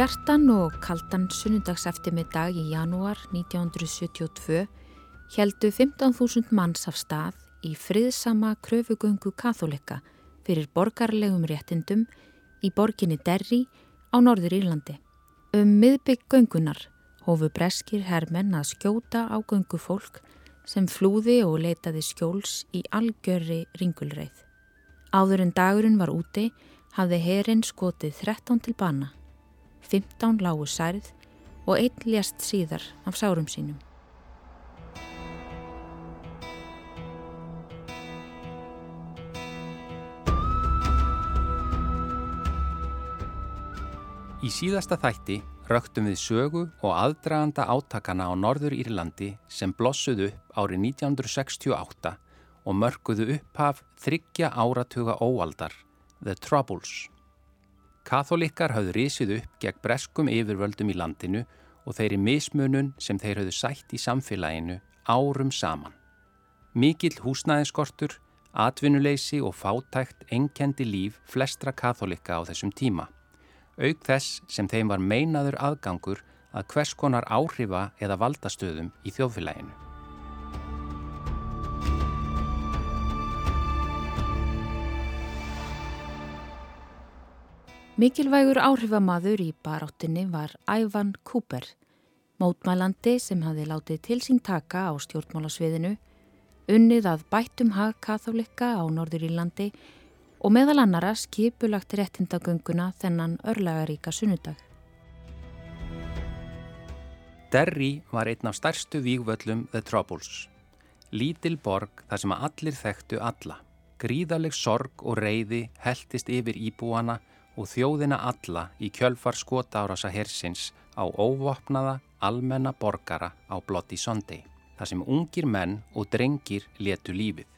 Bjartan og kaldan sunnundags eftirmiddag í janúar 1972 heldu 15.000 manns af stað í friðsama kröfugöngu katholika fyrir borgarlegum réttindum í borginni Derri á Norður Írlandi. Um miðbygg göngunar hófu breskir hermenn að skjóta á göngufólk sem flúði og leitaði skjóls í algjörri ringulreið. Áður en dagurinn var úti hafði herin skotið 13 til bana 15 lágu særið og einn ljast síðar af sárum sínum. Í síðasta þætti röktum við sögu og aðdraganda átakana á Norður Írlandi sem blossuðu árið 1968 og mörguðu upphaf þryggja áratuga óaldar, The Troubles. Katholikar hafðu risið upp gegn breskum yfirvöldum í landinu og þeirri mismunun sem þeir hafðu sætt í samfélaginu árum saman. Mikill húsnæðinskortur, atvinnuleysi og fátækt enkendi líf flestra katholika á þessum tíma. Aug þess sem þeim var meinaður aðgangur að hvers konar áhrifa eða valdastöðum í þjóðfélaginu. Mikilvægur áhrifamaður í baráttinni var Ævan Cooper, mótmælandi sem hafi látið til sín taka á stjórnmálasviðinu, unnið að bættum hag katholika á Norður Írlandi og meðal annara skipulagt réttindagönguna þennan örlagaríka sunnudag. Derry var einn af stærstu vígvöllum The Troubles. Lítil borg þar sem allir þekktu alla. Gríðaleg sorg og reyði heldist yfir íbúana og þjóðina alla í kjölfar skotárasa hersins á óvopnaða almenna borgara á Bloody Sunday, þar sem ungir menn og drengir letu lífið.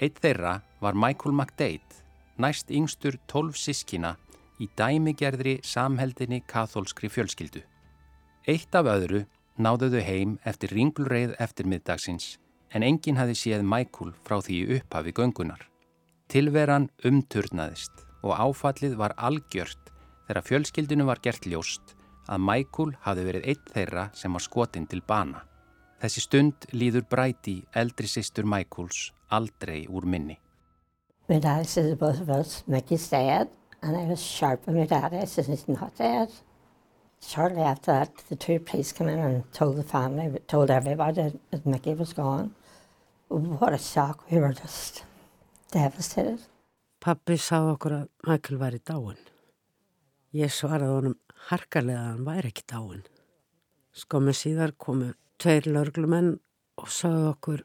Eitt þeirra var Michael McDade, næst yngstur tólf sískina í dæmigerðri samheldinni katholskri fjölskyldu. Eitt af öðru náðuðu heim eftir ringulreið eftirmiðdagsins en enginn hafi séð Michael frá því upphafi göngunar. Tilveran umturnaðist og áfallið var algjört þegar fjölskyldinu var gert ljóst að Michael hafi verið eitt þeirra sem var skotinn til bana. Þessi stund líður bræti eldri sýstur Michaels aldrei úr minni. My dad says both of us, Mickey's dead, and I was sharp with my dad. I said he's not dead. Shortly after that, the two police came in and told the family, told everybody that Mickey was gone. What a shock. We were just devastated. Pappi sá okkur að Michael væri dáin. Ég svaraði honum harkarlega að hann væri ekki dáin. Skomið síðar komu tveir lörglumenn og sáðu okkur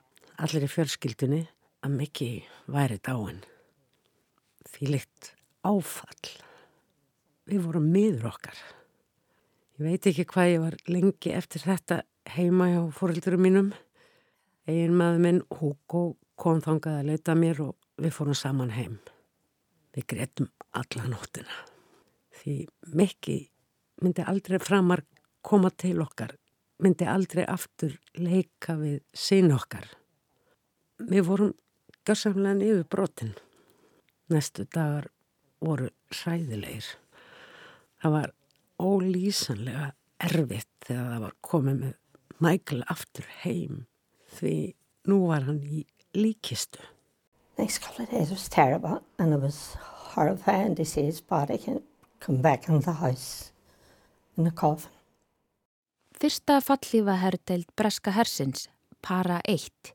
allir í fjölskyldunni að Mikki væri dáin. Því litt áfall. Við vorum miður okkar. Ég veit ekki hvað ég var lengi eftir þetta heima hjá fóröldurum mínum. Egin maður minn Hugo kom þangað að leita mér og við fórum saman heim. Við greitum alla nóttina. Því Mikki myndi aldrei framar koma til okkar, myndi aldrei aftur leika við sín okkar. Við vorum görsamlega yfir brotin. Næstu dagar voru hræðilegir. Það var ólýsanlega erfitt þegar það var komið með Michael aftur heim því nú var hann í líkistu next couple of days was terrible and it was horrifying to see his body come back in the house in a coffin. Fyrsta fallífa herrdeild Breska hersins, Para 1,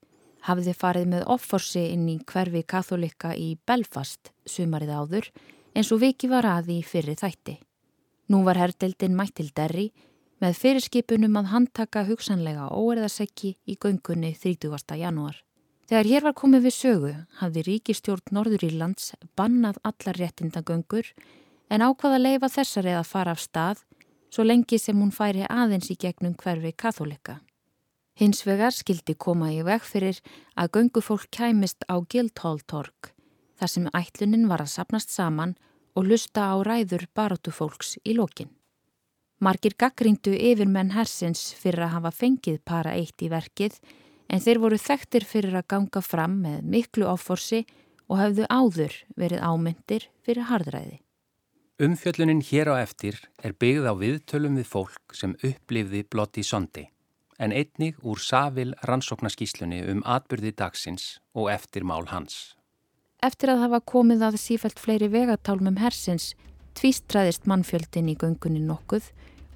hafði farið með offorsi inn í hverfi katholika í Belfast sumarið áður eins og viki var að í fyrri þætti. Nú var herrdeildin mætt til derri með fyrirskipunum að handtaka hugsanlega óerðarsekki í göngunni 30. janúar. Þegar hér var komið við sögu hafði ríkistjórn Norður Írlands bannað allar réttindagöngur en ákvaða leifa þessari að fara af stað svo lengi sem hún færi aðeins í gegnum hverfi katholika. Hins vegar skildi koma í veg fyrir að göngufólk kæmist á Guildhall-torg þar sem ætlunin var að sapnast saman og lusta á ræður barótufólks í lokin. Margir gaggríndu yfir menn hersins fyrir að hafa fengið para eitt í verkið en þeir voru þekktir fyrir að ganga fram með miklu áforsi og hafðu áður verið ámyndir fyrir hardræði. Umfjöllunin hér á eftir er byggð á viðtölum við fólk sem upplifði Blotti Sondi en einnig úr Savil rannsóknarskíslunni um atbyrði dagsins og eftir mál hans. Eftir að hafa komið að sífælt fleiri vegatálmum hersins tvístraðist mannfjöldin í göngunni nokkuð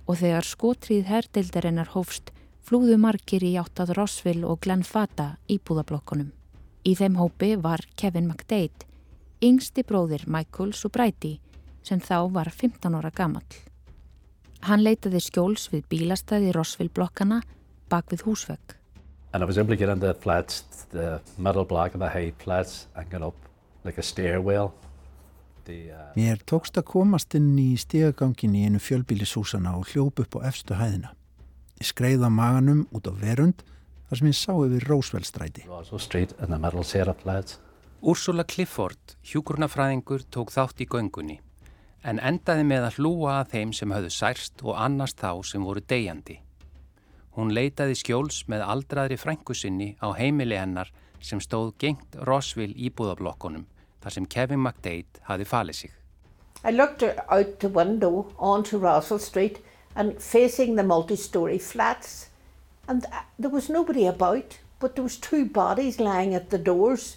og þegar skotrið herdeildarinnar hófst flúðu margir í áttað Rosvill og Glenn Fata í búðablokkunum. Í þeim hópi var Kevin McDade, yngsti bróðir Michael Subræti sem þá var 15 ára gammal. Hann leitaði skjóls við bílastæði Rosvill blokkana bak við húsvegg. And I was able to get into the flats, the middle block of the high flats and get up like a stairwell. The, uh... Mér tókst að komast inn í stegagangin í einu fjölbílishúsana og hljóp upp á efstu hæðina. Ég skreiða maganum út á verund þar sem ég sá yfir Rósveldstræti. Úrsula Clifford, hjúkurnafræðingur, tók þátt í göngunni en endaði með að hlúa að þeim sem höfðu særst og annast þá sem voru deyjandi. Hún leitaði skjóls með aldraðri frængusinni á heimili hennar sem stóð gengt Rosville íbúðablokkonum þar sem Kevin McDade hafi falið sig. I looked out the window onto Roswell Street and facing the multi-story flats and there was nobody about but there was two bodies lying at the doors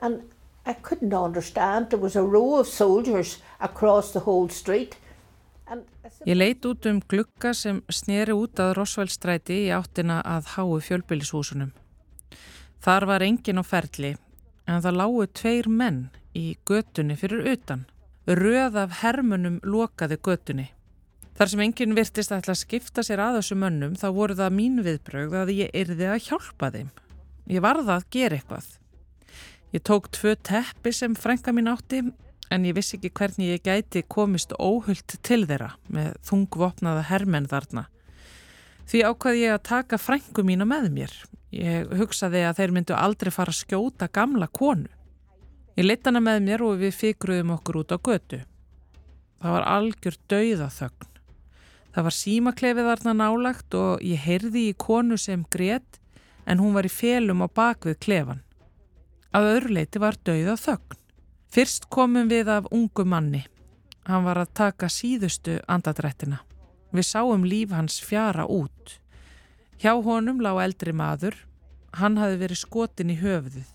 and I couldn't understand. There was a row of soldiers across the whole street Ég leit út um glukka sem snýri út að Rosvælstræti í áttina að háu fjölbylishúsunum. Þar var engin á ferli en það lágu tveir menn í götunni fyrir utan. Röð af hermunum lokaði götunni. Þar sem enginn virtist að skipta sér að þessu mönnum þá voru það mín viðbrögð að ég erði að hjálpa þeim. Ég varða að gera eitthvað. Ég tók tvö teppi sem frænka mín átti en ég vissi ekki hvernig ég gæti komist óhullt til þeirra með þungvopnaða hermenn þarna. Því ákvaði ég að taka frængu mína með mér. Ég hugsaði að þeir myndu aldrei fara að skjóta gamla konu. Ég leitt hana með mér og við fykruðum okkur út á götu. Það var algjör dauða þögn. Það var símaklefið þarna nálagt og ég heyrði í konu sem grétt en hún var í félum á bakvið klefan. Að öðruleiti var dauða þögn. Fyrst komum við af ungu manni. Hann var að taka síðustu andadrættina. Við sáum líf hans fjara út. Hjá honum lág eldri maður. Hann hafi verið skotin í höfuðið.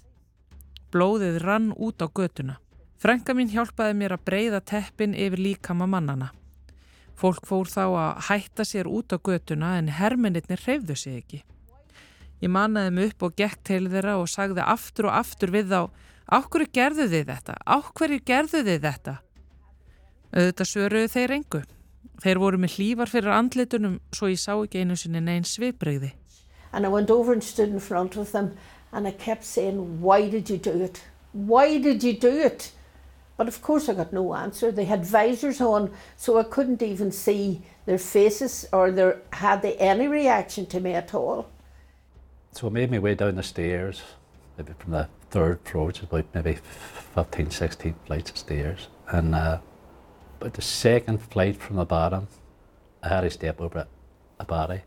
Blóðið rann út á götuna. Frænka mín hjálpaði mér að breyða teppin yfir líkama mannana. Fólk fór þá að hætta sér út á götuna en hermennirni hreyfðu sig ekki. Ég mannaði mig upp og gekk til þeirra og sagði aftur og aftur við þá Áhverju gerðu þið þetta? Áhverju gerðu þið þetta? Auðvitað svöruðu þeir engu. Þeir voru með hlývar fyrir andlitunum svo ég sá ekki einu sinni neins svipbreyði. And I went over and stood in front of them and I kept saying, why did you do it? Why did you do it? But of course I got no answer. They had visors on so I couldn't even see their faces or their, had they any reaction to me at all. So I made my way down the stairs, maybe from the third floor, which is about maybe 15, 16 flights of stairs. And uh, about the second flight from the bottom, I had to step over a body.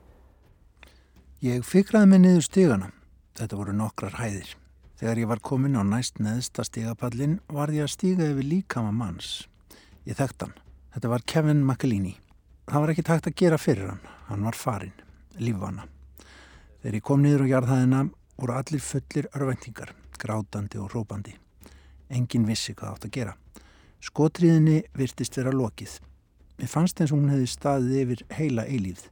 Ég fikraði mig niður stigana. Þetta voru nokkrar hæðir. Þegar ég var komin á næst neðsta stigapallin var ég að stiga yfir líkama manns. Ég þekkt hann. Þetta var Kevin McElhenney. Það var ekki takt að gera fyrir hann. Hann var farin, lífvana. Þegar ég kom niður á jarðhæðina voru allir fullir örvæntingar grátandi og rópandi. Engin vissi hvað átt að gera. Skotriðinni virtist vera lokið. Mér fannst eins og hún hefði staðið yfir heila eilíð.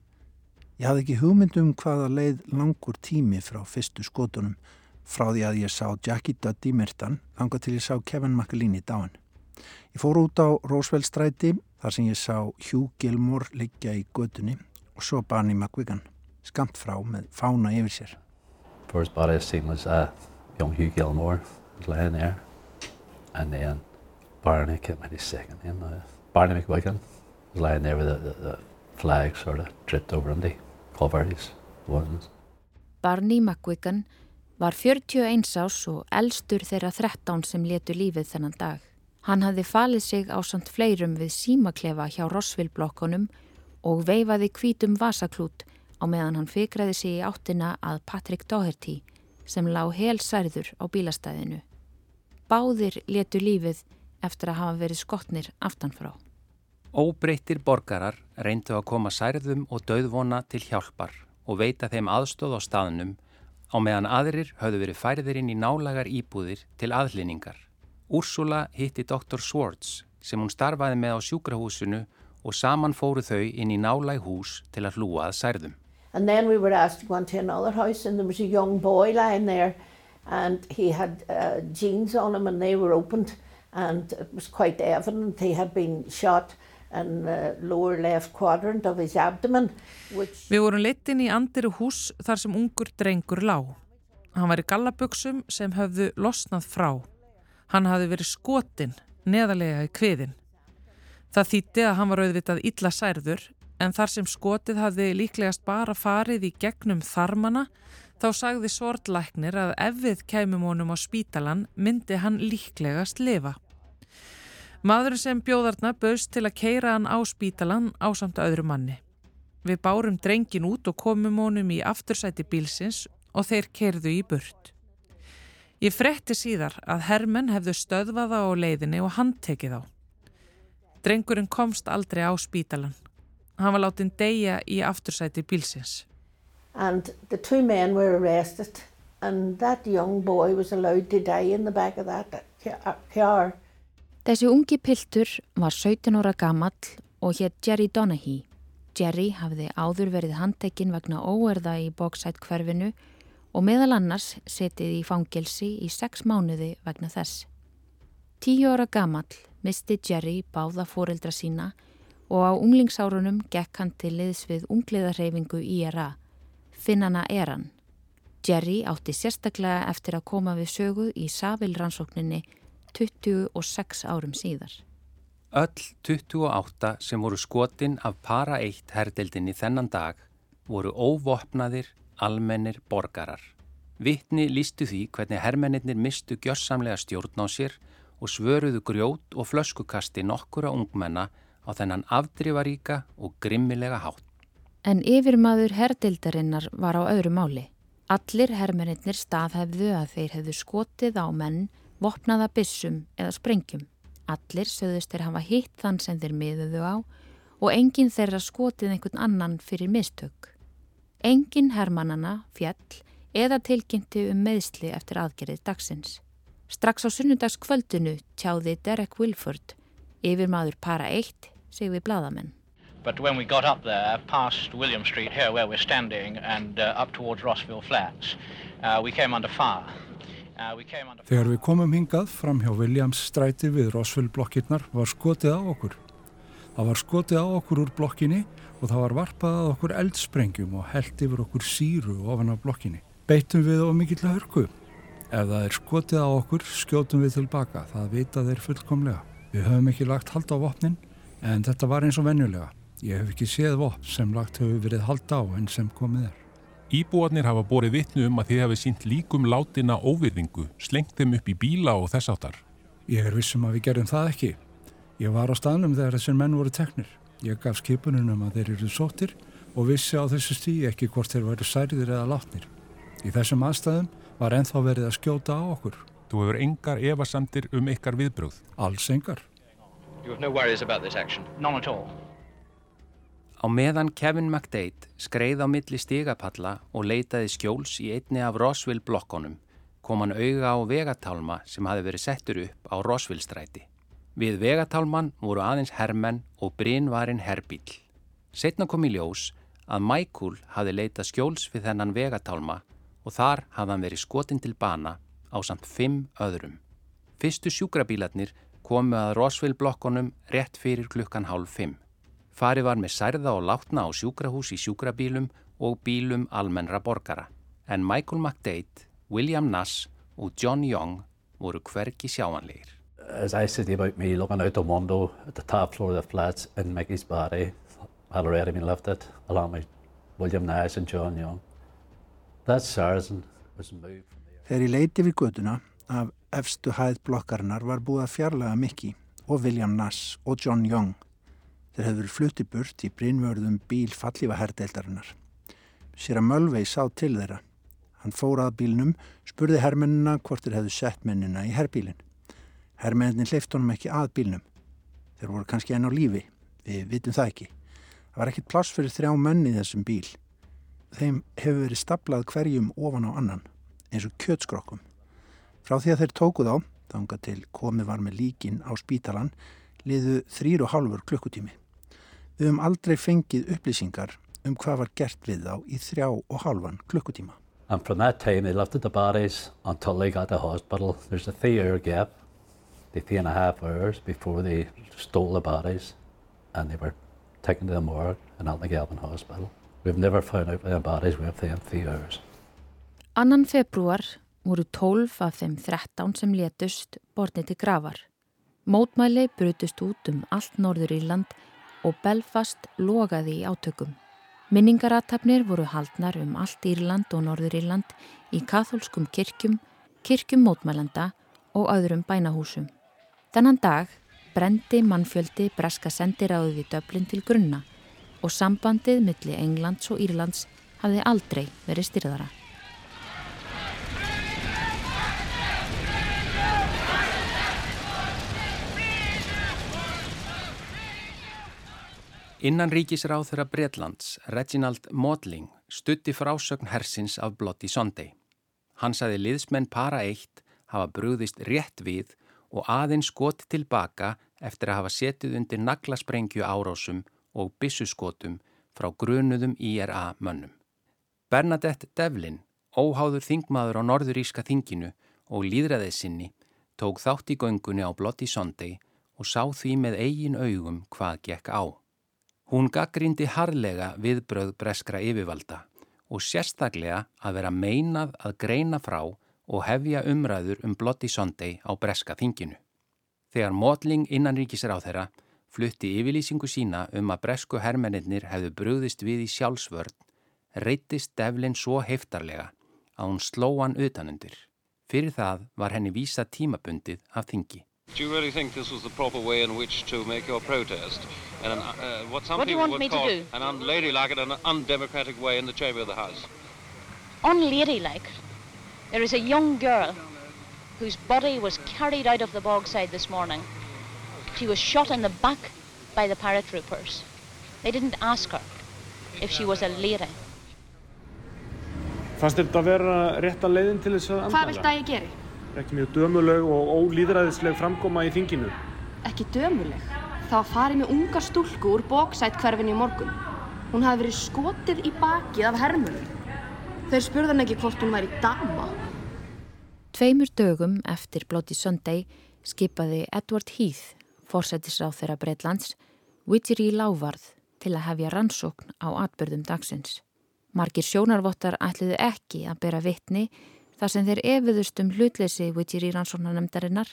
Ég hafði ekki hugmynd um hvaða leið langur tími frá fyrstu skotunum frá því að ég sá Jackie Duddy myrtan langa til ég sá Kevin McElhenney dáin. Ég fór út á Rósveldstræti þar sem ég sá Hugh Gilmore liggja í gödunni og svo Barney McGuigan skamt frá með fána yfir sér. First body I seen was uh, young Hugh Gilmore laying there. And then Barney, I can't remember his second name, uh, Barney McWigan was lying there with the, the, the flag sort of dripped over and they cover his wounds. Barney McWigan var 41 ás og elstur þeirra 13 sem letu lífið þennan dag. Hann hafði falið sig á samt fleirum við símaklefa hjá Rossville-blokkonum og veifaði kvítum vasaklút á meðan hann fikraði sig í áttina að Patrick Doherty sem lág helsærður á bílastæðinu. Báðir letu lífið eftir að hafa verið skotnir aftanfrá. Óbreyttir borgarar reyndu að koma særðum og döðvona til hjálpar og veita þeim aðstóð á staðnum á meðan aðrir höfðu verið færðir inn í nálagar íbúðir til aðlinningar. Úrsula hitti Dr. Swartz sem hún starfaði með á sjúkrahúsinu og saman fóru þau inn í nálæg hús til að hlúa að særðum. And then we were asked to go into another house and there was a young boy lying there and he had uh, jeans on him and they were opened and it was quite evident he had been shot Which... Við vorum leittinn í andiru hús þar sem ungur drengur lág. Hann var í gallaböksum sem höfðu losnað frá. Hann hafði verið skotin neðarlega í kviðin. Það þýtti að hann var auðvitað illa særður en þar sem skotið hafði líklegast bara farið í gegnum þarmana þá sagði sortlæknir að ef við kæmum honum á spítalan myndi hann líklegast lifa. Maðurinn sem bjóðarna bauðst til að keira hann á spítalan á samt öðru manni. Við bárum drengin út og komum honum í aftursæti bílsins og þeir kerðu í burt. Ég fretti síðar að hermenn hefðu stöðvaða á leiðinni og handtekið á. Drengurinn komst aldrei á spítalan. Hann var látin deyja í aftursæti bílsins. And the two men were arrested and that young boy was allowed to die in the back of that car. Þessi ungi piltur var 17 óra gamall og hétt Jerry Donaghy. Jerry hafði áður verið handtekinn vegna óerða í bóksætt hverfinu og meðal annars setið í fangelsi í sex mánuði vegna þess. Tíu óra gamall misti Jerry báða fóreldra sína og á unglingsárunum gekk hann til liðs við ungliðarhefingu IRA, Finnana Eran. Jerry átti sérstaklega eftir að koma við sögu í Savilrannsókninni 26 árum síðar. Öll 28 sem voru skotin af para 1 herdeldinni þennan dag voru óvopnaðir, almennir borgarar. Vittni lístu því hvernig hermennir mistu gjörsamlega stjórn á sér og svöruðu grjót og flöskukasti nokkura ungmenna á þennan afdrifaríka og grimmilega hátt. En yfirmaður herdeildarinnar var á öðru máli. Allir hermennir staðhefðu að þeir hefðu skotið á menn, vopnaða bissum eða sprengjum. Allir sögðust þeir hafa hitt þann sem þeir miðuðu á og enginn þeirra skotið einhvern annan fyrir mistök. Enginn hermannana, fjall eða tilkynnti um meðsli eftir aðgerið dagsins. Strax á sunnudagskvöldinu tjáði Derek Wilford, yfirmaður para 1, sig við bladamenn. But when we got up there, past William Street here where we're standing and uh, up towards Rossville Flats, uh, we came under fire. Þegar við komum hingað fram hjá Williams stræti við Rossville blokkirnar var skotið á okkur. Það var skotið á okkur úr blokkinni og það var varpað að okkur eldsprengjum og held yfir okkur síru ofan af blokkinni. Beitum við á mikill hörku. Ef það er skotið á okkur, skjótum við tilbaka. Það vita þeir fullkomlega. Við höfum ekki lagt hald á vopnin, en þetta var eins og venjulega. Ég hef ekki séð vopn sem lagt hefur verið hald á en sem komið er. Íbúarnir hafa borið vittnu um að þið hefði sínt líkum látina óvirðingu, slengt þeim upp í bíla og þess áttar. Ég er vissum að við gerum það ekki. Ég var á staðnum þegar þessir menn voru teknir. Ég gaf skipunum að þeir eru sóttir og vissi á þessu stíi ekki hvort þeir væri særðir eða látnir. Í þessum aðstæðum var enþá verið að skjóta á okkur. Þú hefur engar evasamdir um ykkar viðbröð? Alls engar. You have no worries about this action? None at all. Á meðan Kevin McDade skreið á milli stigapalla og leitaði skjóls í einni af Roswell blokkonum kom hann auga á vegatálma sem hafi verið settur upp á Roswell stræti. Við vegatálman voru aðeins hermenn og Bryn varinn herbíl. Setna kom í ljós að Michael hafi leitað skjóls við þennan vegatálma og þar hafði hann verið skotin til bana á samt fimm öðrum. Fyrstu sjúkrabílarnir komu að Roswell blokkonum rétt fyrir klukkan hálf fimm. Farið var með særða og látna á sjúkrahús í sjúkrabílum og bílum almennra borgara. En Michael McDade, William Nass og John Young voru hverki sjáanlegir. As I said about me looking out the window at the top floor of the flats in Mickey's body, had already been lifted along with William Nash and John Young. That sergeant was moved from the... Þegar ég leiti við göduna af efstu hæð blokkarinnar var búið að fjarlaga Mickey og William Nash og John Young. Þeir hefur flutti burt í brinnvörðum bíl fallífa herrdeildarinnar. Sér að Mölvei sá til þeirra. Hann fór að bílnum, spurði hermennina hvort þeir hefðu sett mennina í herrbílinn. Hermennin hleyft honum ekki að bílnum. Þeir voru kannski enn á lífi, við vitum það ekki. Það var ekkit pláss fyrir þrjá menni í þessum bíl. Þeim hefur verið staplað hverjum ofan á annan, eins og kjötskrokkum. Frá því að þeir tóku þá, þanga til komið var með líkin á spítalan, liðu þrýr og hálfur klukkutími. Við höfum aldrei fengið upplýsingar um hvað var gert við þá í þrjá og hálfan klukkutíma. And from that time they lifted the bodies until they got to hospital. There's a three hour gap the three and a half hours before they stole the bodies and they were taken to the morgue in Altnagelvin Hospital. We've never found out where the bodies were within three hours. Annan februar voru 12 af þeim 13 sem létust bornið til gravar. Mótmæli brutust út um allt Norður Írland og Belfast logaði í átökum. Minningarattafnir voru haldnar um allt Írland og Norður Írland í katholskum kirkjum, kirkjum mótmælanda og öðrum bænahúsum. Þennan dag brendi mannfjöldi breska sendiráðu við döblin til grunna og sambandið milli Englands og Írlands hafði aldrei verið styrðara. Innan ríkisráð þeirra Breitlands, Reginald Modling, stutti frásögn hersins af Bloody Sunday. Hann saði liðsmenn para eitt hafa brúðist rétt við og aðeins skoti tilbaka eftir að hafa setið undir naglasprengju árásum og bissuskotum frá grunuðum IRA mönnum. Bernadette Devlin, óháður þingmaður á norðuríska þinginu og líðræðið sinni, tók þátt í göngunni á Bloody Sunday og sá því með eigin augum hvað gekk á. Hún gaggrindi harlega viðbröð breskra yfirvalda og sérstaklega að vera meinað að greina frá og hefja umræður um Bloody Sunday á breska þinginu. Þegar mótling innanríkisir á þeirra flutti yfirlýsingu sína um að bresku hermeninnir hefðu brúðist við í sjálfsvörn, reytist Devlin svo heftarlega að hún sló hann utanundir. Fyrir það var henni vísa tímabundið af þingi. Do you really think this was the proper way in which to make your protest? And an, uh, what some what people would call do? an unladylike and an undemocratic way in the chamber of the House? Unladylike. There is a young girl whose body was carried out of the bogside this morning. She was shot in the back by the paratroopers. They didn't ask her if she was a lady. Fannst þetta að vera rétta leiðin til þess að andala? Hvað vilt að ég geri? Ekki mjög dömuleg og ólýðræðisleg framkoma í þinginu. Ekki dömuleg. Það var farið með unga stúlku úr bóksætt hverfin í morgun. Hún hafi verið skotið í bakið af hermunum. Þeir spurðan ekki hvort hún væri dama. Tveimur dögum eftir Bloody Sunday skipaði Edward Heath, forsættisráð þeirra Breitlands, Widgery Lávarð til að hefja rannsókn á atbyrðum dagsins. Margir sjónarvottar ætliðu ekki að bera vittni þar sem þeir efiðust um hlutleysi Widgery rannsóknanemdarinnar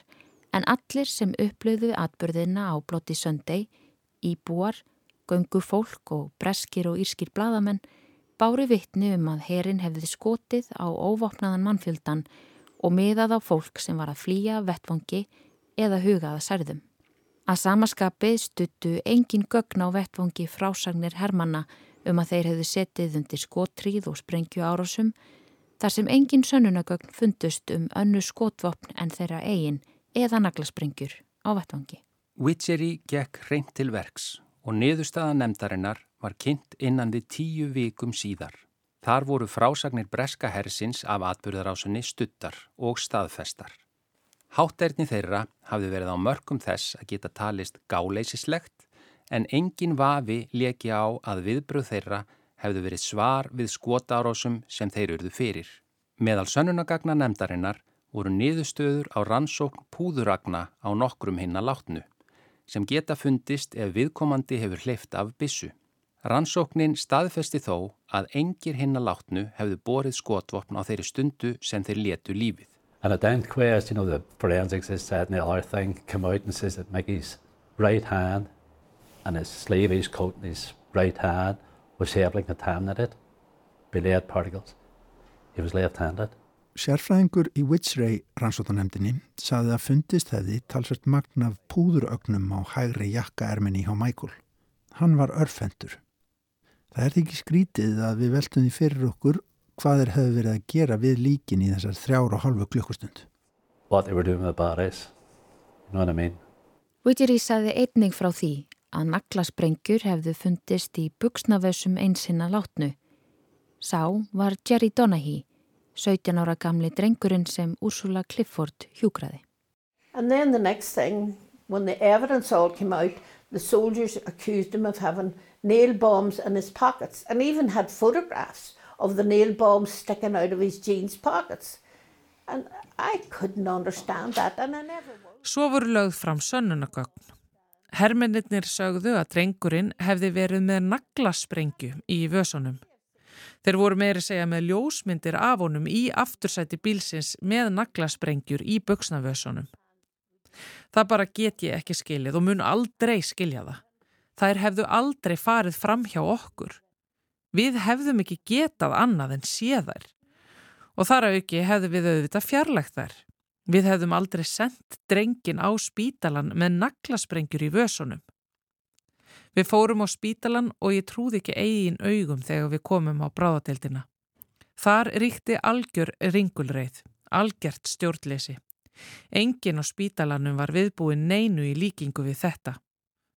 en allir sem upplöðu atbyrðina á Bloody Sunday, íbúar, göngu fólk og breskir og írskir bladamenn bári vittni um að herin hefði skotið á óvopnaðan mannfjöldan og miðað á fólk sem var að flýja vettvangi eða hugaða særðum. Að samaskapi stuttu engin gögn á vettvangi frásagnir hermanna um að þeir hefðu setið undir skotríð og sprengju árásum þar sem engin sönnunagögn fundust um önnu skotvopn en þeirra eigin eða naglasprengjur á vettvangi. Witchery gekk reynd til verks og niðurstaða nefndarinnar var kynnt innan við tíu vikum síðar. Þar voru frásagnir breska hersins af atbyrðarásunni stuttar og staðfestar. Hátterni þeirra hafði verið á mörgum þess að geta talist gáleisislegt en engin vafi leki á að viðbröð þeirra hefðu verið svar við skotárásum sem þeir urðu fyrir. Meðal sönnunagagna nefndarinnar voru niðurstöður á rannsókn púðuragna á nokkrum hinna látnu sem geta fundist ef viðkomandi hefur hleyft af bissu. Rannsóknin staðfesti þó að engir hinna látnu hefðu borið skotvopn á þeirri stundu sem þeir letu lífið. Inquest, you know, right hand right was heavily contaminated by lead particles. He was left-handed. Sérfræðingur í Witchray rannsótanemdini saði að fundist hefði talsvert magn af púðurögnum á hægri jakkaerminni hjá Michael. Hann var örfendur. Það er ekki skrítið að við veltum því fyrir okkur hvað þeir hefðu verið að gera við líkin í þessar þrjára og halvu klukkustund. What they were doing with the bodies. You know what I mean? Witchery saði einning frá því að naglasprengjur hefðu fundist í buksnavössum einsina látnu. Sá var Jerry Donaghy 17 ára gamli drengurinn sem Ursula Clifford hjúkraði. And then the next thing, when the evidence all came out, the soldiers accused him of having nail bombs in his pockets and even had photographs of the nail bombs sticking out of his jeans pockets. And I couldn't understand that and I never will. Svo voru lögð fram sönnunagögn. Hermennir sögðu að drengurinn hefði verið með naglasprengju í vösunum. Þeir voru meiri segja með ljósmyndir af honum í aftursæti bílsins með naglasprengjur í buksnavösunum. Það bara get ég ekki skiljað og mun aldrei skilja það. Þær hefðu aldrei farið fram hjá okkur. Við hefðum ekki getað annað en séðar. Og þar að ekki hefðu við auðvitað fjarlægt þær. Við hefðum aldrei sendt drengin á spítalan með naglasprengjur í vösunum. Við fórum á spítalan og ég trúði ekki eigin augum þegar við komum á bráðadeildina. Þar ríkti algjör ringulreið, algjört stjórnleysi. Engin á spítalanum var viðbúin neinu í líkingu við þetta.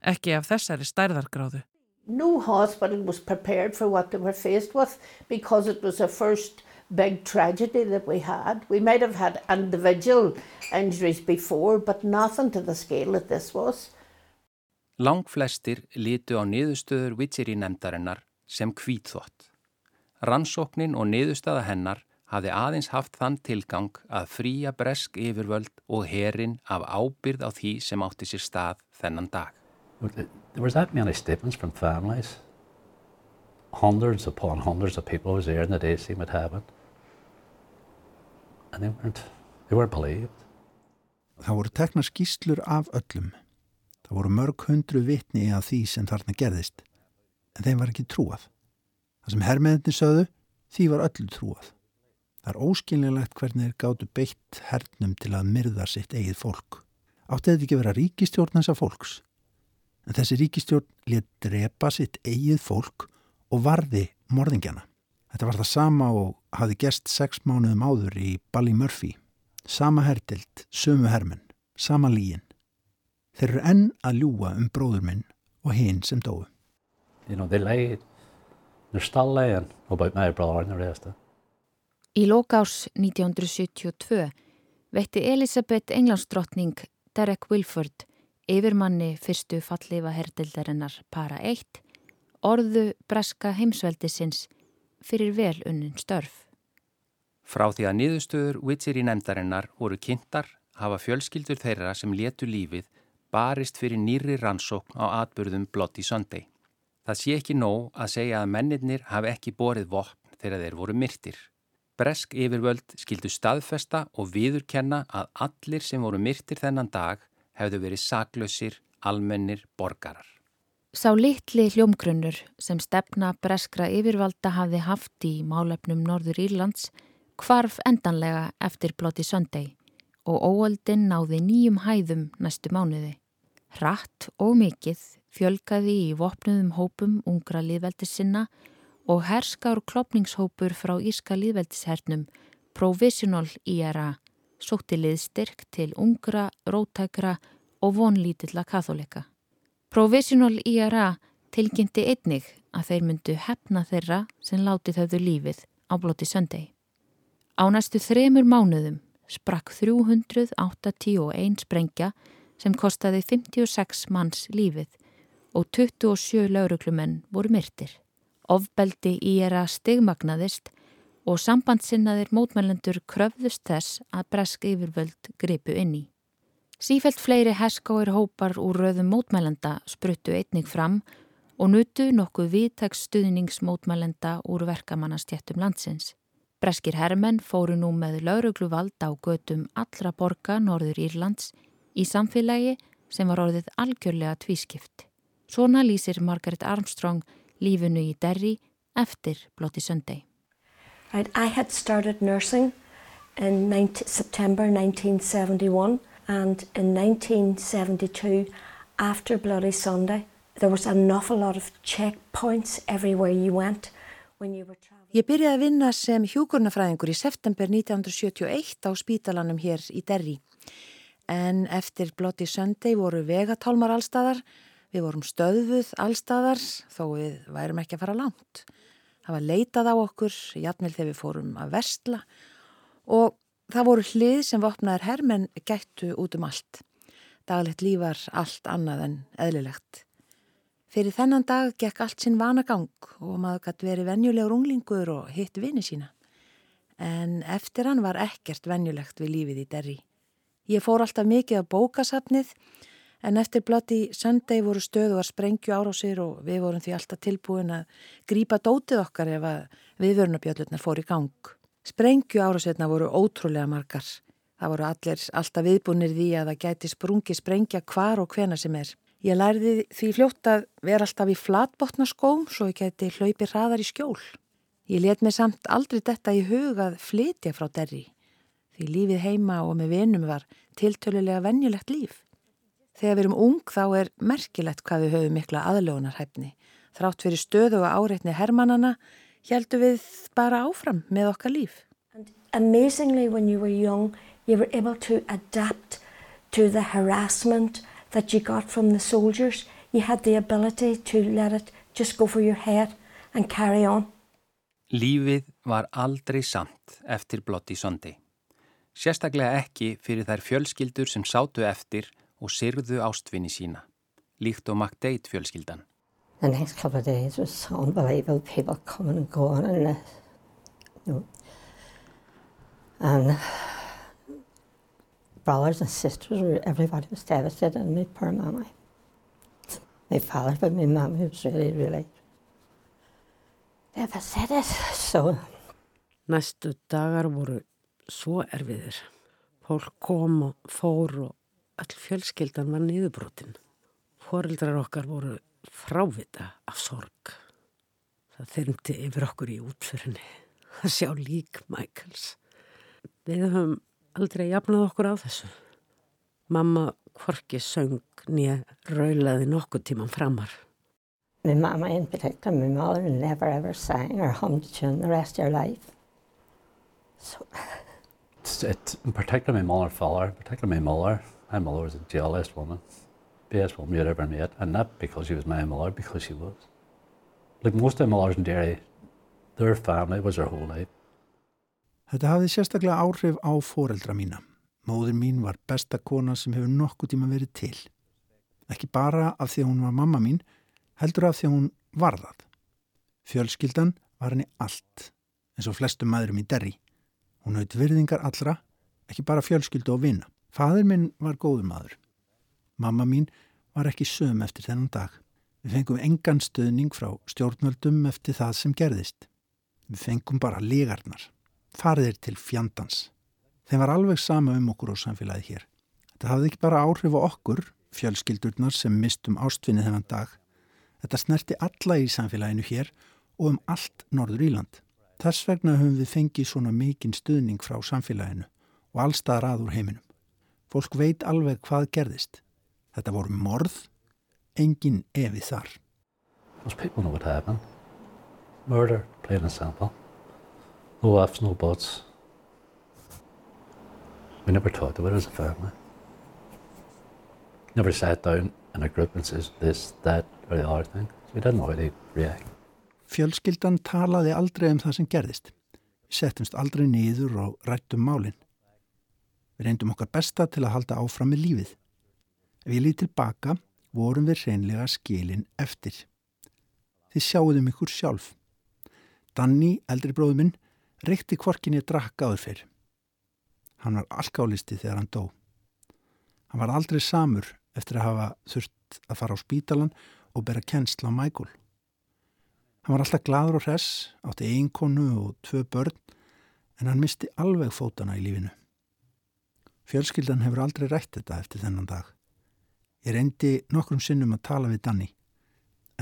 Ekki af þessari stærðargráðu. No hospital was prepared for what they were faced with because it was the first big tragedy that we had. We might have had individual injuries before, but nothing to the scale that this was. Langflestir litu á niðurstöður Witchery nefndarinnar sem kvítþvott. Rannsóknin og niðurstaða hennar hafði aðeins haft þann tilgang að fría bresk yfirvöld og herin af ábyrð á því sem átti sér stað þennan dag. There was that many statements from families. Hundreds upon hundreds of people was there in the day seeing what happened. And they weren't, they weren't believed. Það voru tekna skýslur af öllum. Það voru mörg hundru vitni að því sem þarna gerðist, en þeim var ekki trúað. Það sem herrmeðinni sögðu, því var öllu trúað. Það er óskilinlegt hvernig þeir gáttu beitt hernum til að myrða sitt eigið fólk. Átti þetta ekki vera ríkistjórn þessa fólks? En þessi ríkistjórn let drepa sitt eigið fólk og varði morðingjana. Þetta var það sama og hafi gerst sex mánuðum áður í Ballymurphy. Sama herdild, sömu hermen, sama líin. Þeir eru enn að ljúa um bróður minn og hinn sem dói. You know, they lied. They're still lying about my brother and the rest of it. Í lókárs 1972 veitti Elisabeth Englandsdrottning Derek Wilford yfirmanni fyrstu fallifa herdildarinnar para 1 orðu breska heimsveldisins fyrir vel unnin störf. Frá því að niðurstöður Witcher í nefndarinnar voru kynntar hafa fjölskyldur þeirra sem letu lífið barist fyrir nýri rannsókn á atbyrðum Bloody Sunday. Það sé ekki nóg að segja að mennirnir hafi ekki borið vopn þegar þeir voru myrtir. Bresk yfirvöld skildu staðfesta og viðurkenna að allir sem voru myrtir þennan dag hefðu verið saklausir, almennir, borgarar. Sá litli hljómgrunnur sem stefna breskra yfirvalda hafi haft í málefnum Norður Írlands kvarf endanlega eftir Bloody Sunday og óöldin náði nýjum hæðum næstu mánuði. Hratt og mikið fjölgaði í vopnuðum hópum ungra liðveldis sinna og herskár klopningshópur frá Íska liðveldishernum Provisional IRA sótti liðstyrk til ungra, rótækra og vonlítilla katholika. Provisional IRA tilkynnti einnig að þeir myndu hefna þeirra sem látið höfðu lífið á blóti söndegi. Á næstu þremur mánuðum sprakk 381 sprengja sem kostaði 56 manns lífið og 27 lauruklumenn voru myrtir. Ofbeldi er að stigmagnaðist og sambandsinnaðir mótmælendur kröfðust þess að bresk yfirvöld gripu inn í. Sífælt fleiri heskáir hópar úr röðum mótmælenda spruttu einnig fram og nutu nokkuð viðtæks stuðningsmótmælenda úr verkamannastjættum landsins. Breskir herrmenn fóru nú með laurugluvald á götum allra borga Norður Írlands í samfélagi sem var orðið algjörlega tvískipt. Svona lýsir Margaret Armstrong lífinu í Derry eftir Sunday. Right, I had started nursing in 19, September 1971 and in 1972 after Bloody Sunday there was an awful lot of checkpoints everywhere you went. Ég byrjaði að vinna sem hjúkurnafræðingur í september 1971 á spítalanum hér í Derry. En eftir Bloody Sunday voru vegatálmar allstæðar, við vorum stöðuð allstæðar þó við værum ekki að fara langt. Það var leitað á okkur, jafnvel þegar við fórum að versla og það voru hlið sem vopnaður herrmenn gættu út um allt. Daglegt líf var allt annað en eðlilegt. Fyrir þennan dag gekk allt sinn vanagang og maður gætt verið venjulegur unglingur og hitt vini sína. En eftir hann var ekkert venjulegt við lífið í derri. Ég fór alltaf mikið á bókasafnið en eftir blotti söndegi voru stöðu að sprengju árásir og við vorum því alltaf tilbúin að grípa dótið okkar ef að viðvörnabjöllurnar fór í gang. Sprengju árásirna voru ótrúlega margar. Það voru allir alltaf viðbúinir því að það gæti sprungi sprengja hvar og hvena sem er. Ég lærði því fljótt að vera alltaf í flatbotnaskóm svo ég geti hlaupi hraðar í skjól. Ég let mig samt aldrei detta í hugað flytja frá derri. Því lífið heima og með vinum var tiltölulega vennjulegt líf. Þegar við erum ung þá er merkilegt hvað við höfum mikla aðlögunarhæfni. Þrátt fyrir stöðu og áreitni hermannana heldur við bara áfram með okkar líf. And amazingly when you were young you were able to adapt to the harassment that you got from the soldiers, you had the ability to let it just go for your head and carry on. Lífið var aldrei samt eftir Bloody Sunday. Sérstaklega ekki fyrir þær fjölskyldur sem sátu eftir og syrðu ástvinni sína, líkt og MacDade fjölskyldan. The next couple of days was unbelievable, people coming and going and, uh, you know, and brothers and sisters, everybody was devastated, and my poor mamma. My father, but my mum was really, really devastated. So. Næstu dagar voru svo erfiðir. Fólk kom og fór og all fjölskyldan var niðurbrotin. Fóreldrar okkar voru frávita af sorg. Það þyrmdi yfir okkur í útförinni að sjá lík Michaels. Við höfum aldrei jafnað okkur á þessu. Mamma hvorki söng nýja raulaði nokkuð tíman framar. My mama in particular, my mother never ever sang or hummed a tune the rest of her life. So. It's, it's in particular my mother father, particularly my mother. My mother was a jealous woman, woman you'd ever met, and not because she was my mother, because she was. Like most mothers in Derry, their family was their whole life. Þetta hafði sérstaklega áhrif á foreldra mína. Móður mín var besta kona sem hefur nokkuð tíma verið til. Ekki bara af því að hún var mamma mín, heldur af því að hún varðað. Fjölskyldan var henni allt, eins og flestum maðurum í derri. Hún haut virðingar allra, ekki bara fjölskyldu og vinna. Fadur minn var góður maður. Mamma mín var ekki söm eftir þennan dag. Við fengum engan stöðning frá stjórnvöldum eftir það sem gerðist. Við fengum bara legarnar fariðir til fjandans. Þeim var alveg sama um okkur og samfélagið hér. Þetta hafði ekki bara áhrif á okkur, fjölskyldurnar sem mistum ástfinni þennan dag. Þetta snerti alla í samfélaginu hér og um allt Norður Íland. Þess vegna höfum við fengið svona mikinn stuðning frá samfélaginu og allstaðar að úr heiminum. Fólk veit alveg hvað gerðist. Þetta voru morð, engin evi þar. Most people know what happened. Murder, plain and simple. No ifs, no buts. We never talked about it as a family. Never sat down in a group and says this, that or the other thing. So we didn't know how to react. Fjölskyldan talaði aldrei um það sem gerðist. Við settumst aldrei niður og rættum málinn. Við reyndum okkar besta til að halda áfram með lífið. Ef ég líð tilbaka, vorum við reynlega skilin eftir. Þið sjáuðum ykkur sjálf. Danni, eldri bróðu minn, reykti kvorkinni að drakka áður fyrr. Hann var alkálisti þegar hann dó. Hann var aldrei samur eftir að hafa þurft að fara á spítalan og bera kennsla á Michael. Hann var alltaf gladur og hress, átti einkonu og tvö börn, en hann misti alveg fótana í lífinu. Fjölskyldan hefur aldrei rætt þetta eftir þennan dag. Ég reyndi nokkrum sinnum að tala við Danni,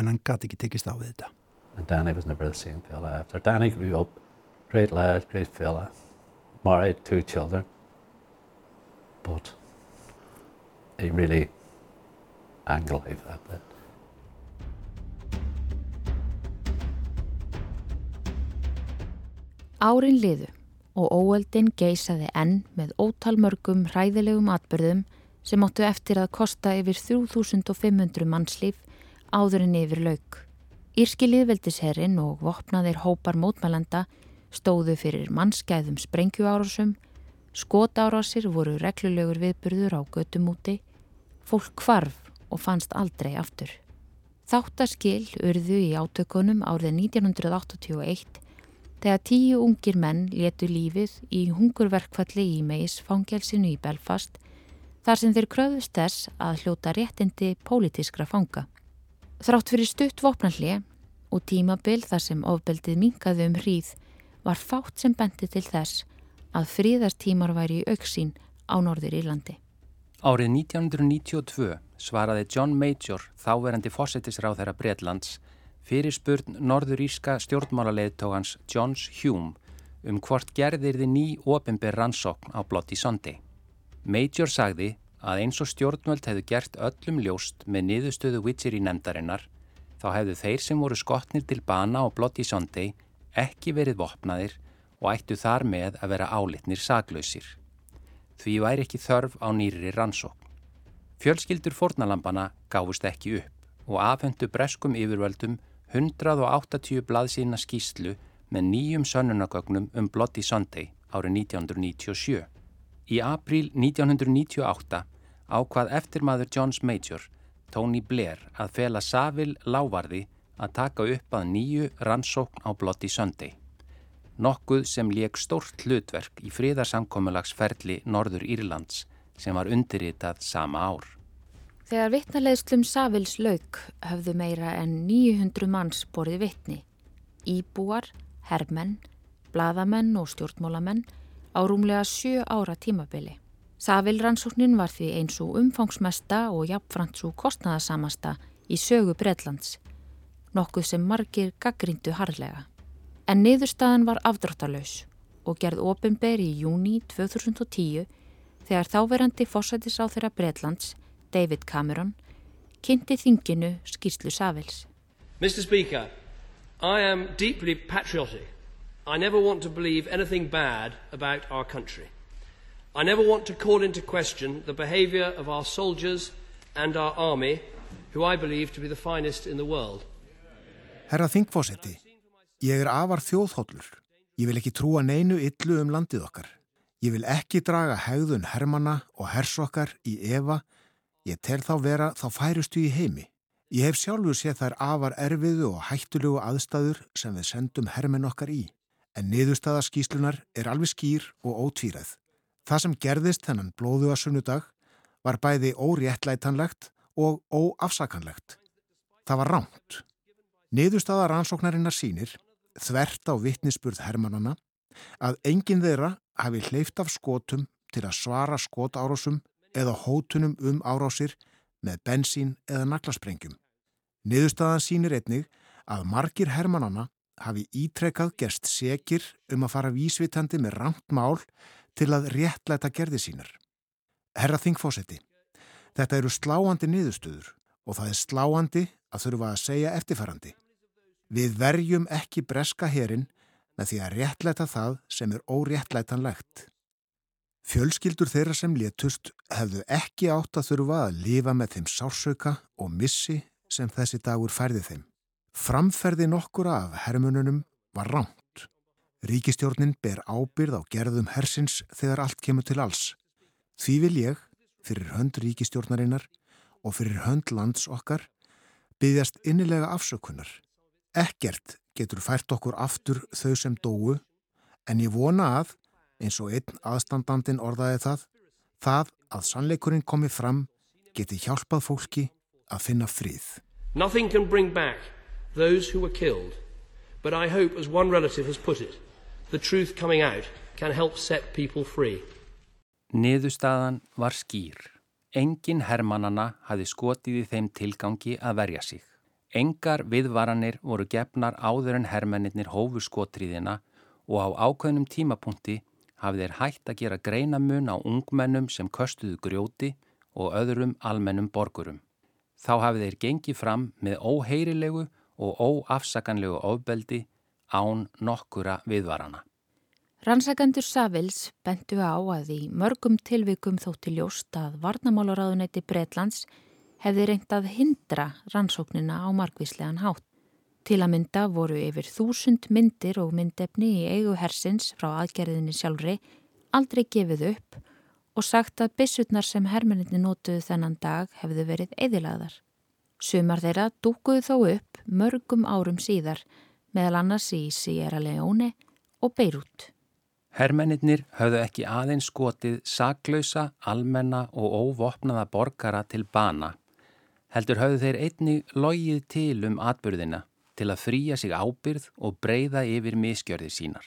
en hann gati ekki tekist á við þetta. And Danny was never the same fella after. Danny grew up, great lad, great fella, married, two children. But he really angled life a bit. Árin liðu og óöldin geysaði enn með ótalmörgum hræðilegum atbyrðum sem áttu eftir að kosta yfir 3500 mannslíf áður en yfir lauk. Írski liðveldisherrin og vopnaðir hópar mótmælanda stóðu fyrir mannskæðum sprengjuárásum, skotárásir voru reglulegur viðburður á götumúti, fólk kvarf og fannst aldrei aftur. Þáttaskil urðu í átökunum árið 1981 þegar tíu ungir menn letu lífið í hungurverkfalli í meis fangelsinu í Belfast þar sem þeir kröðust þess að hljóta réttindi pólitískra fanga. Þrátt fyrir stutt vopnalli og tímabil þar sem ofbeldið minkaði um hríð var fátt sem bendi til þess að fríðartímar væri í auksín á Norður Írlandi. Árið 1992 svaraði John Major, þáverandi fósettisráð þeirra Breitlands, fyrir spurn norðuríska stjórnmálaleðtógans Johns Hume um hvort gerðir þið ný ofinbyr rannsókn á Bloody Sunday. Major sagði að eins og stjórnvöld hefðu gert öllum ljóst með niðurstöðu Witcher í nefndarinnar þá hefðu þeir sem voru skotnir til bana á Bloody Sunday ekki verið vopnaðir og ættu þar með að vera álitnir saklausir. Því væri ekki þörf á nýri rannsókn. Fjölskyldur fornalampana gáfust ekki upp og afhendu breskum yfirvöldum 180 blaðsína skýslu með nýjum sönnunagögnum um Bloody Sunday árið 1997. Í april 1998 ákvað eftirmaður Johns Major, Tony Blair, að fela Saville Lávarði að taka upp að nýju rannsókn á Bloody Sunday. Nokkuð sem leik stórt hlutverk í fríðarsamkommulagsferli Norður Írlands sem var undirritað sama ár. Þegar vittnaleðslum Savils lauk höfðu meira en 900 manns borið vittni. Íbúar, herrmenn, bladamenn og stjórnmólamenn á rúmlega sjö ára tímabili. Savil rannsóknin var því eins og umfangsmesta og jafnframt svo kostnaðasamasta í sögu Breitlands, nokkuð sem margir gaggrindu harlega. En niðurstaðan var afdráttalös og gerð ofinber í júni 2010 þegar þáverandi fórsætis á þeirra Breitlands David Cameron, kynnti þinginu skýrslu Savils. Mr Speaker, I am deeply patriotic. I never want to believe anything bad about our country. I never want to call into question the behaviour of our soldiers and our army, who I believe to be the finest in the world. Herra Þingfósetti, ég er afar þjóðhóllur. Ég vil ekki trúa neinu illu um landið okkar. Ég vil ekki draga hegðun hermana og hersokkar í Eva Ég tel þá vera þá færustu í heimi. Ég hef sjálfur séð þær afar erfiðu og hættulugu aðstæður sem við sendum hermen okkar í. En niðurstaða skýslunar er alveg skýr og ótvíræð. Það sem gerðist þennan blóðuga sunnudag var bæði óréttlætanlegt og óafsakanlegt. Það var ránt. Niðurstaða rannsóknarinnar sínir, þvert á vittnisspurð hermanana, að enginn þeirra hafi hleyft af skotum til að svara skotárásum eða hótunum um árásir með bensín eða naglasprengjum. Niðurstaðan sínir einnig að margir hermanana hafi ítrekkað gerst sekir um að fara vísvitandi með ramt mál til að réttlæta gerði sínar. Herra Þingfósetti, þetta eru sláandi niðurstöður og það er sláandi að þurfa að segja eftirfærandi. Við verjum ekki breska herin með því að réttlæta það sem er óréttlætanlegt. Fjölskyldur þeirra sem létust hefðu ekki átt að þurfa að lifa með þeim sársauka og missi sem þessi dagur færði þeim. Framferði nokkur af hermununum var ránt. Ríkistjórnin ber ábyrð á gerðum hersins þegar allt kemur til alls. Því vil ég, fyrir hönd ríkistjórnarinnar og fyrir hönd lands okkar, byggjast innilega afsökunar. Ekkert getur fært okkur aftur þau sem dóu, en ég vona að eins og einn aðstandandin orðaði það, það að sannleikurinn komi fram geti hjálpað fólki að finna frið. Those who were killed, but I hope as one relative has put it, the truth coming out can help set people free. Niðurstaðan var skýr. Engin hermannana hafi skotið í þeim tilgangi að verja sig. Engar viðvaranir voru gefnar áður en hermennir hófu skotriðina og á ákveðnum tímapunkti hafið þeir hægt að gera greinamun á ungmennum sem köstuðu grjóti og öðrum almennum borgurum. Þá hafið þeir gengið fram með óheirilegu og óafsakanlegu ofbeldi án nokkura viðvarana. Rannsakendur Savils bentu á að í mörgum tilvikum þótti ljóst að varnamálaráðunæti Breitlands hefði reynd að hindra rannsóknina á margvíslegan hátt. Til að mynda voru yfir þúsund myndir og myndefni í eigu hersins frá aðgerðinni sjálfri aldrei gefið upp og sagt að bissutnar sem hermenninni nótuðu þennan dag hefðu verið eðilaðar. Sumar þeirra dúkuðu þó upp mörgum árum síðar meðal annars í Sierra Leone og Beirut. Hermenninir höfðu ekki aðeins skotið saklausa, almenna og óvopnaða borgara til bana. Heldur höfðu þeir einni logið til um atbyrðina til að fríja sig ábyrð og breyða yfir miskjörðir sínar.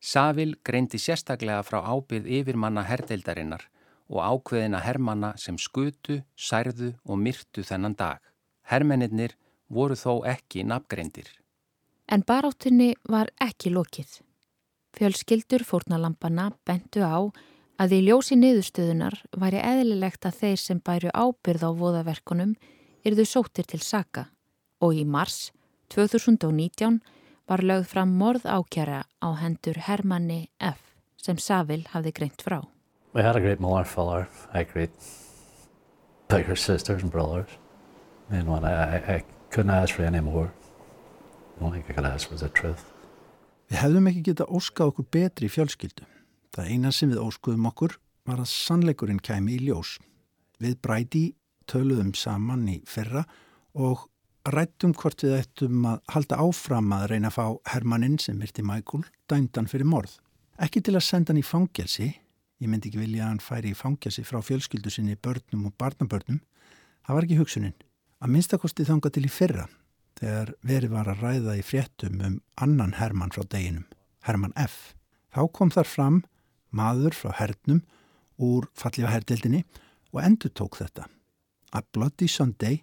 Savil greindi sérstaklega frá ábyrð yfirmanna herdeildarinnar og ákveðina hermanna sem skutu, særðu og myrtu þennan dag. Hermennir voru þó ekki nafngreindir. En baráttunni var ekki lokið. Fjölskyldur fórnalampana bentu á að í ljósi niðurstöðunar væri eðlilegt að þeir sem bæru ábyrð á voðaverkunum yrðu sóttir til Saka og í mars 2019 var lögð fram morð ákjara á hendur Hermanni F. sem Savil hafði greint frá. We had a great mother, father, a great bigger sisters and brothers. And I, I, I couldn't ask for any more. The only thing I could ask was the truth. Við hefðum ekki geta óskað okkur betri fjölskyldu. Það eina sem við óskuðum okkur var að sannleikurinn kæmi í ljós. Við bræti töluðum saman í fyrra og rættum hvort við ættum að halda áfram að reyna að fá Hermannin sem virti Michael dæmdan fyrir morð. Ekki til að senda hann í fangelsi, ég myndi ekki vilja að hann færi í fangelsi frá fjölskyldu sinni börnum og barnabörnum, það var ekki hugsunin. Að minnstakosti þanga til í fyrra, þegar verið var að ræða í fréttum um annan Hermann frá deginum, Hermann F. Þá kom þar fram maður frá hernum úr fallífa herdeldinni og endur tók þetta. Að Bloody Sunday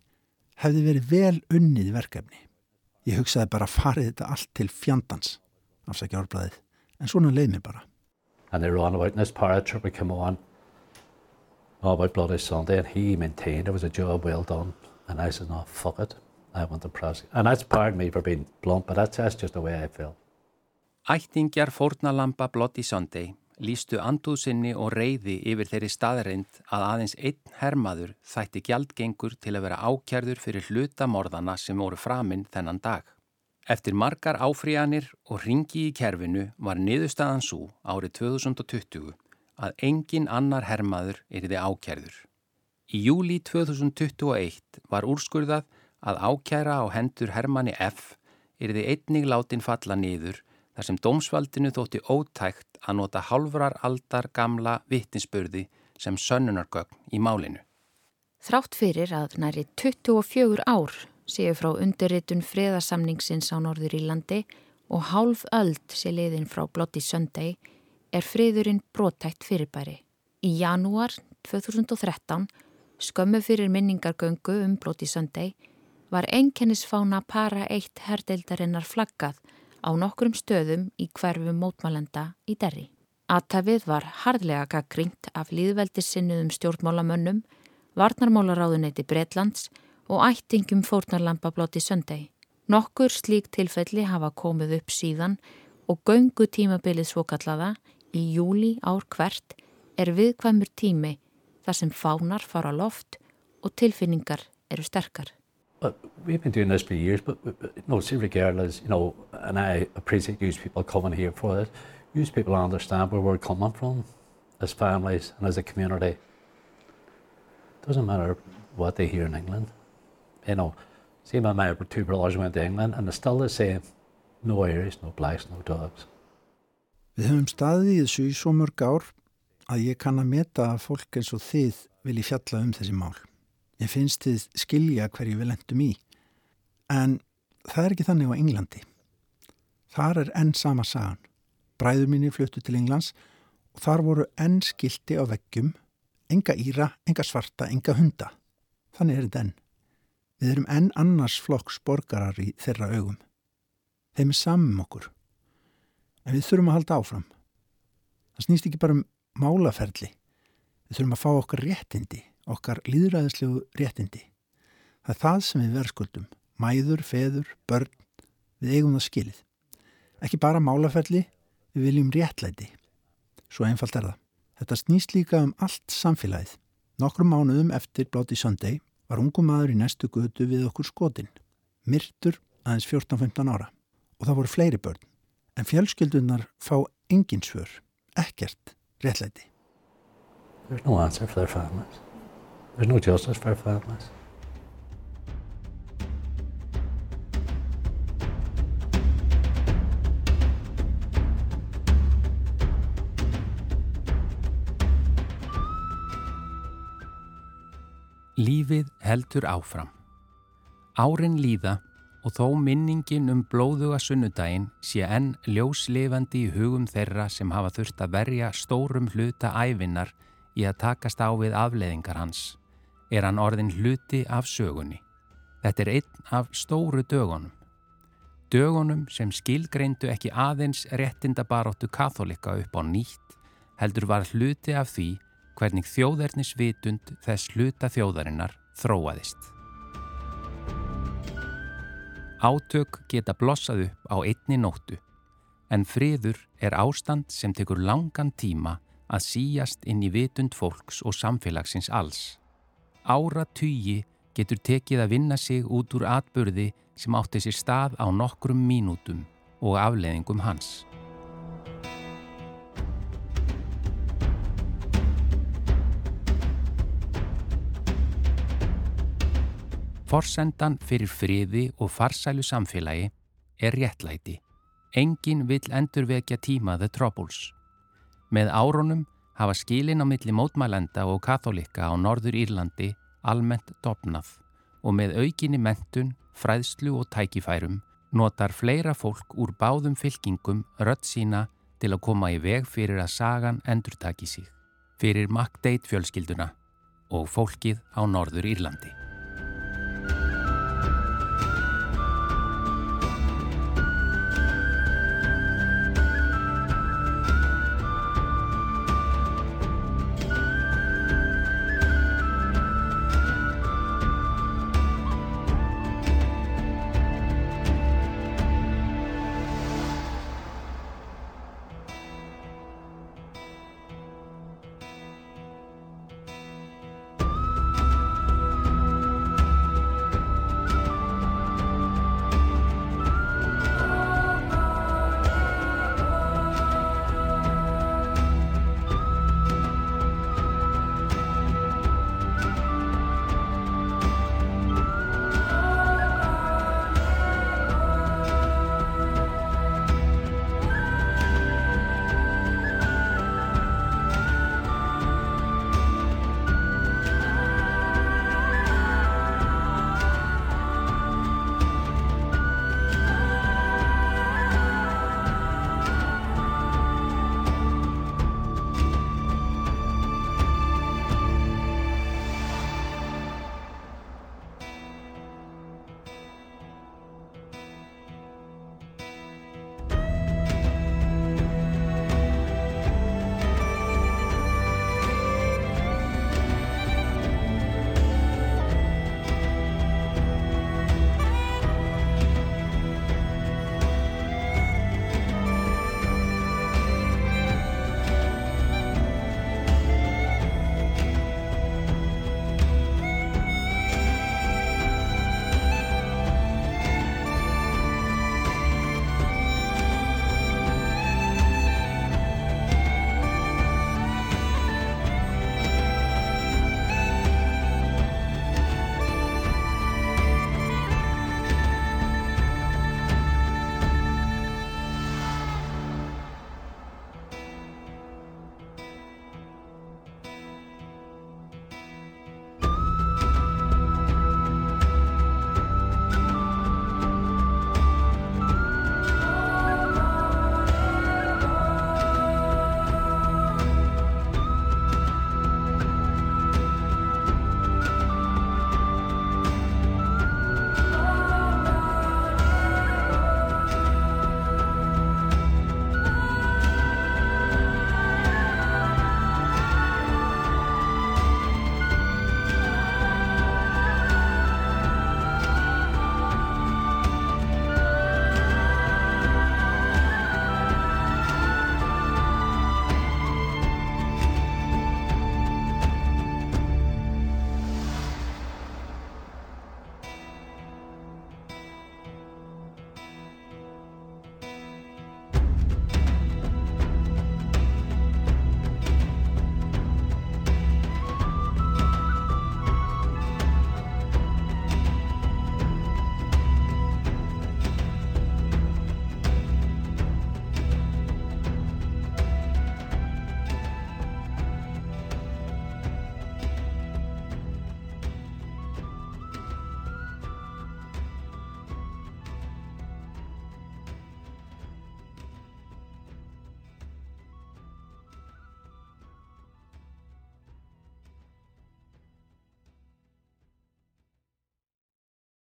hefði verið vel unnið verkefni. Ég hugsaði bara að farið þetta allt til fjandans, afsækja árblæðið, en svona leið mér bara. And they ran about in this paratrooper came on about Bloody Sunday and he maintained it was a job well done. And I said, no, fuck it. I want to prosecute. And that's pardon me for being blunt, but that's, that's just the way I feel. Ættingjar fórnalampa Bloody Sunday lístu andúðsynni og reyði yfir þeirri staðreind að aðeins einn hermaður þætti gjaldgengur til að vera ákjærður fyrir hlutamorðana sem voru framinn þennan dag. Eftir margar áfríanir og ringi í kerfinu var niðurstaðan svo árið 2020 að engin annar hermaður erði ákjærður. Í júli 2021 var úrskurðað að ákjæra á hendur Hermanni F. erði einnig látin falla niður þar sem dómsvaldinu þótti ótækt að nota halvrar aldar gamla vittinsbörði sem sönnunargögn í málinu. Þrátt fyrir að næri 24 ár séu frá undirritun friðarsamningsins á Norður Írlandi og hálf öld sé liðin frá Bloody Sunday er friðurinn brotætt fyrirbæri. Í janúar 2013, skömmu fyrir minningargöngu um Bloody Sunday, var einkennisfána para eitt herdeildarinnar flaggað á nokkrum stöðum í hverfum mótmálenda í derri. Aðtafið var hardlega gaggrínt af líðveldissinnuðum stjórnmálamönnum, varnarmálaráðuneyti Breitlands og ættingum fórnarlampa blóti söndegi. Nokkur slík tilfelli hafa komið upp síðan og göngu tímabilið svokallaða í júli ár hvert er viðkvæmur tími þar sem fánar fara loft og tilfinningar eru sterkar. But we've been doing this for years, but, but, but no, regardless, you know, and I appreciate you people coming here for this. You people understand where we're coming from as families and as a community. It doesn't matter what they hear in England. You know, see, my, my two brothers went to England and it's still the same. No Irish, no blacks, no dogs. Við höfum staðið í þessu í svo mörg ár að ég kann að meta að fólk eins og þið vilji fjalla um þessi mál. Ég finnst þið skilja hverju við lendum í. En það er ekki þannig á Englandi. Þar er enn sama sagan. Bræður mínir fluttu til Englands og þar voru enn skildi á veggjum, enga íra, enga svarta, enga hunda. Þannig er þetta enn. Við erum enn annars flokks borgarar í þeirra augum. Þeim er samum okkur. En við þurfum að halda áfram. Það snýst ekki bara um málaferli. Við þurfum að fá okkar réttindi, okkar líðræðislegu réttindi. Það er það sem við verðskuldum. Mæður, feður, börn, við eigum það skilið. Ekki bara málaferli, við viljum réttlæti. Svo einfalt er það. Þetta snýst líka um allt samfélagið. Nokkrum mánuðum eftir Bláti Sunday var ungu maður í næstu götu við okkur skotin, myrtur aðeins 14-15 ára og það voru fleiri börn, en fjölskyldunar fá engin svör, ekkert réttlæti. There's no answer for their families. There's no justice for their families. Lífið heldur áfram. Árin líða og þó minningin um blóðuga sunnudaginn sé enn ljóslefandi í hugum þeirra sem hafa þurft að verja stórum hluta ævinnar í að takast á við afleðingar hans, er hann orðin hluti af sögunni. Þetta er einn af stóru dögunum. Dögunum sem skilgreindu ekki aðeins réttindabaróttu katholika upp á nýtt, heldur var hluti af því hvernig þjóðernisvitund þess hluta þjóðarinnar þróaðist. Átök geta blossað upp á einni nóttu, en friður er ástand sem tekur langan tíma að síjast inn í vitund fólks og samfélagsins alls. Ára tugi getur tekið að vinna sig út úr atbyrði sem átti sér stað á nokkrum mínútum og afleðingum hans. Forsendan fyrir friði og farsælu samfélagi er réttlæti. Engin vill endurvekja tíma The Troubles. Með árunum hafa skilin á milli mótmælenda og katholika á Norður Írlandi almennt dopnað og með aukinni mentun, fræðslu og tækifærum notar fleira fólk úr báðum fylkingum rött sína til að koma í veg fyrir að sagan endurtaki sig, fyrir MacDate fjölskylduna og fólkið á Norður Írlandi.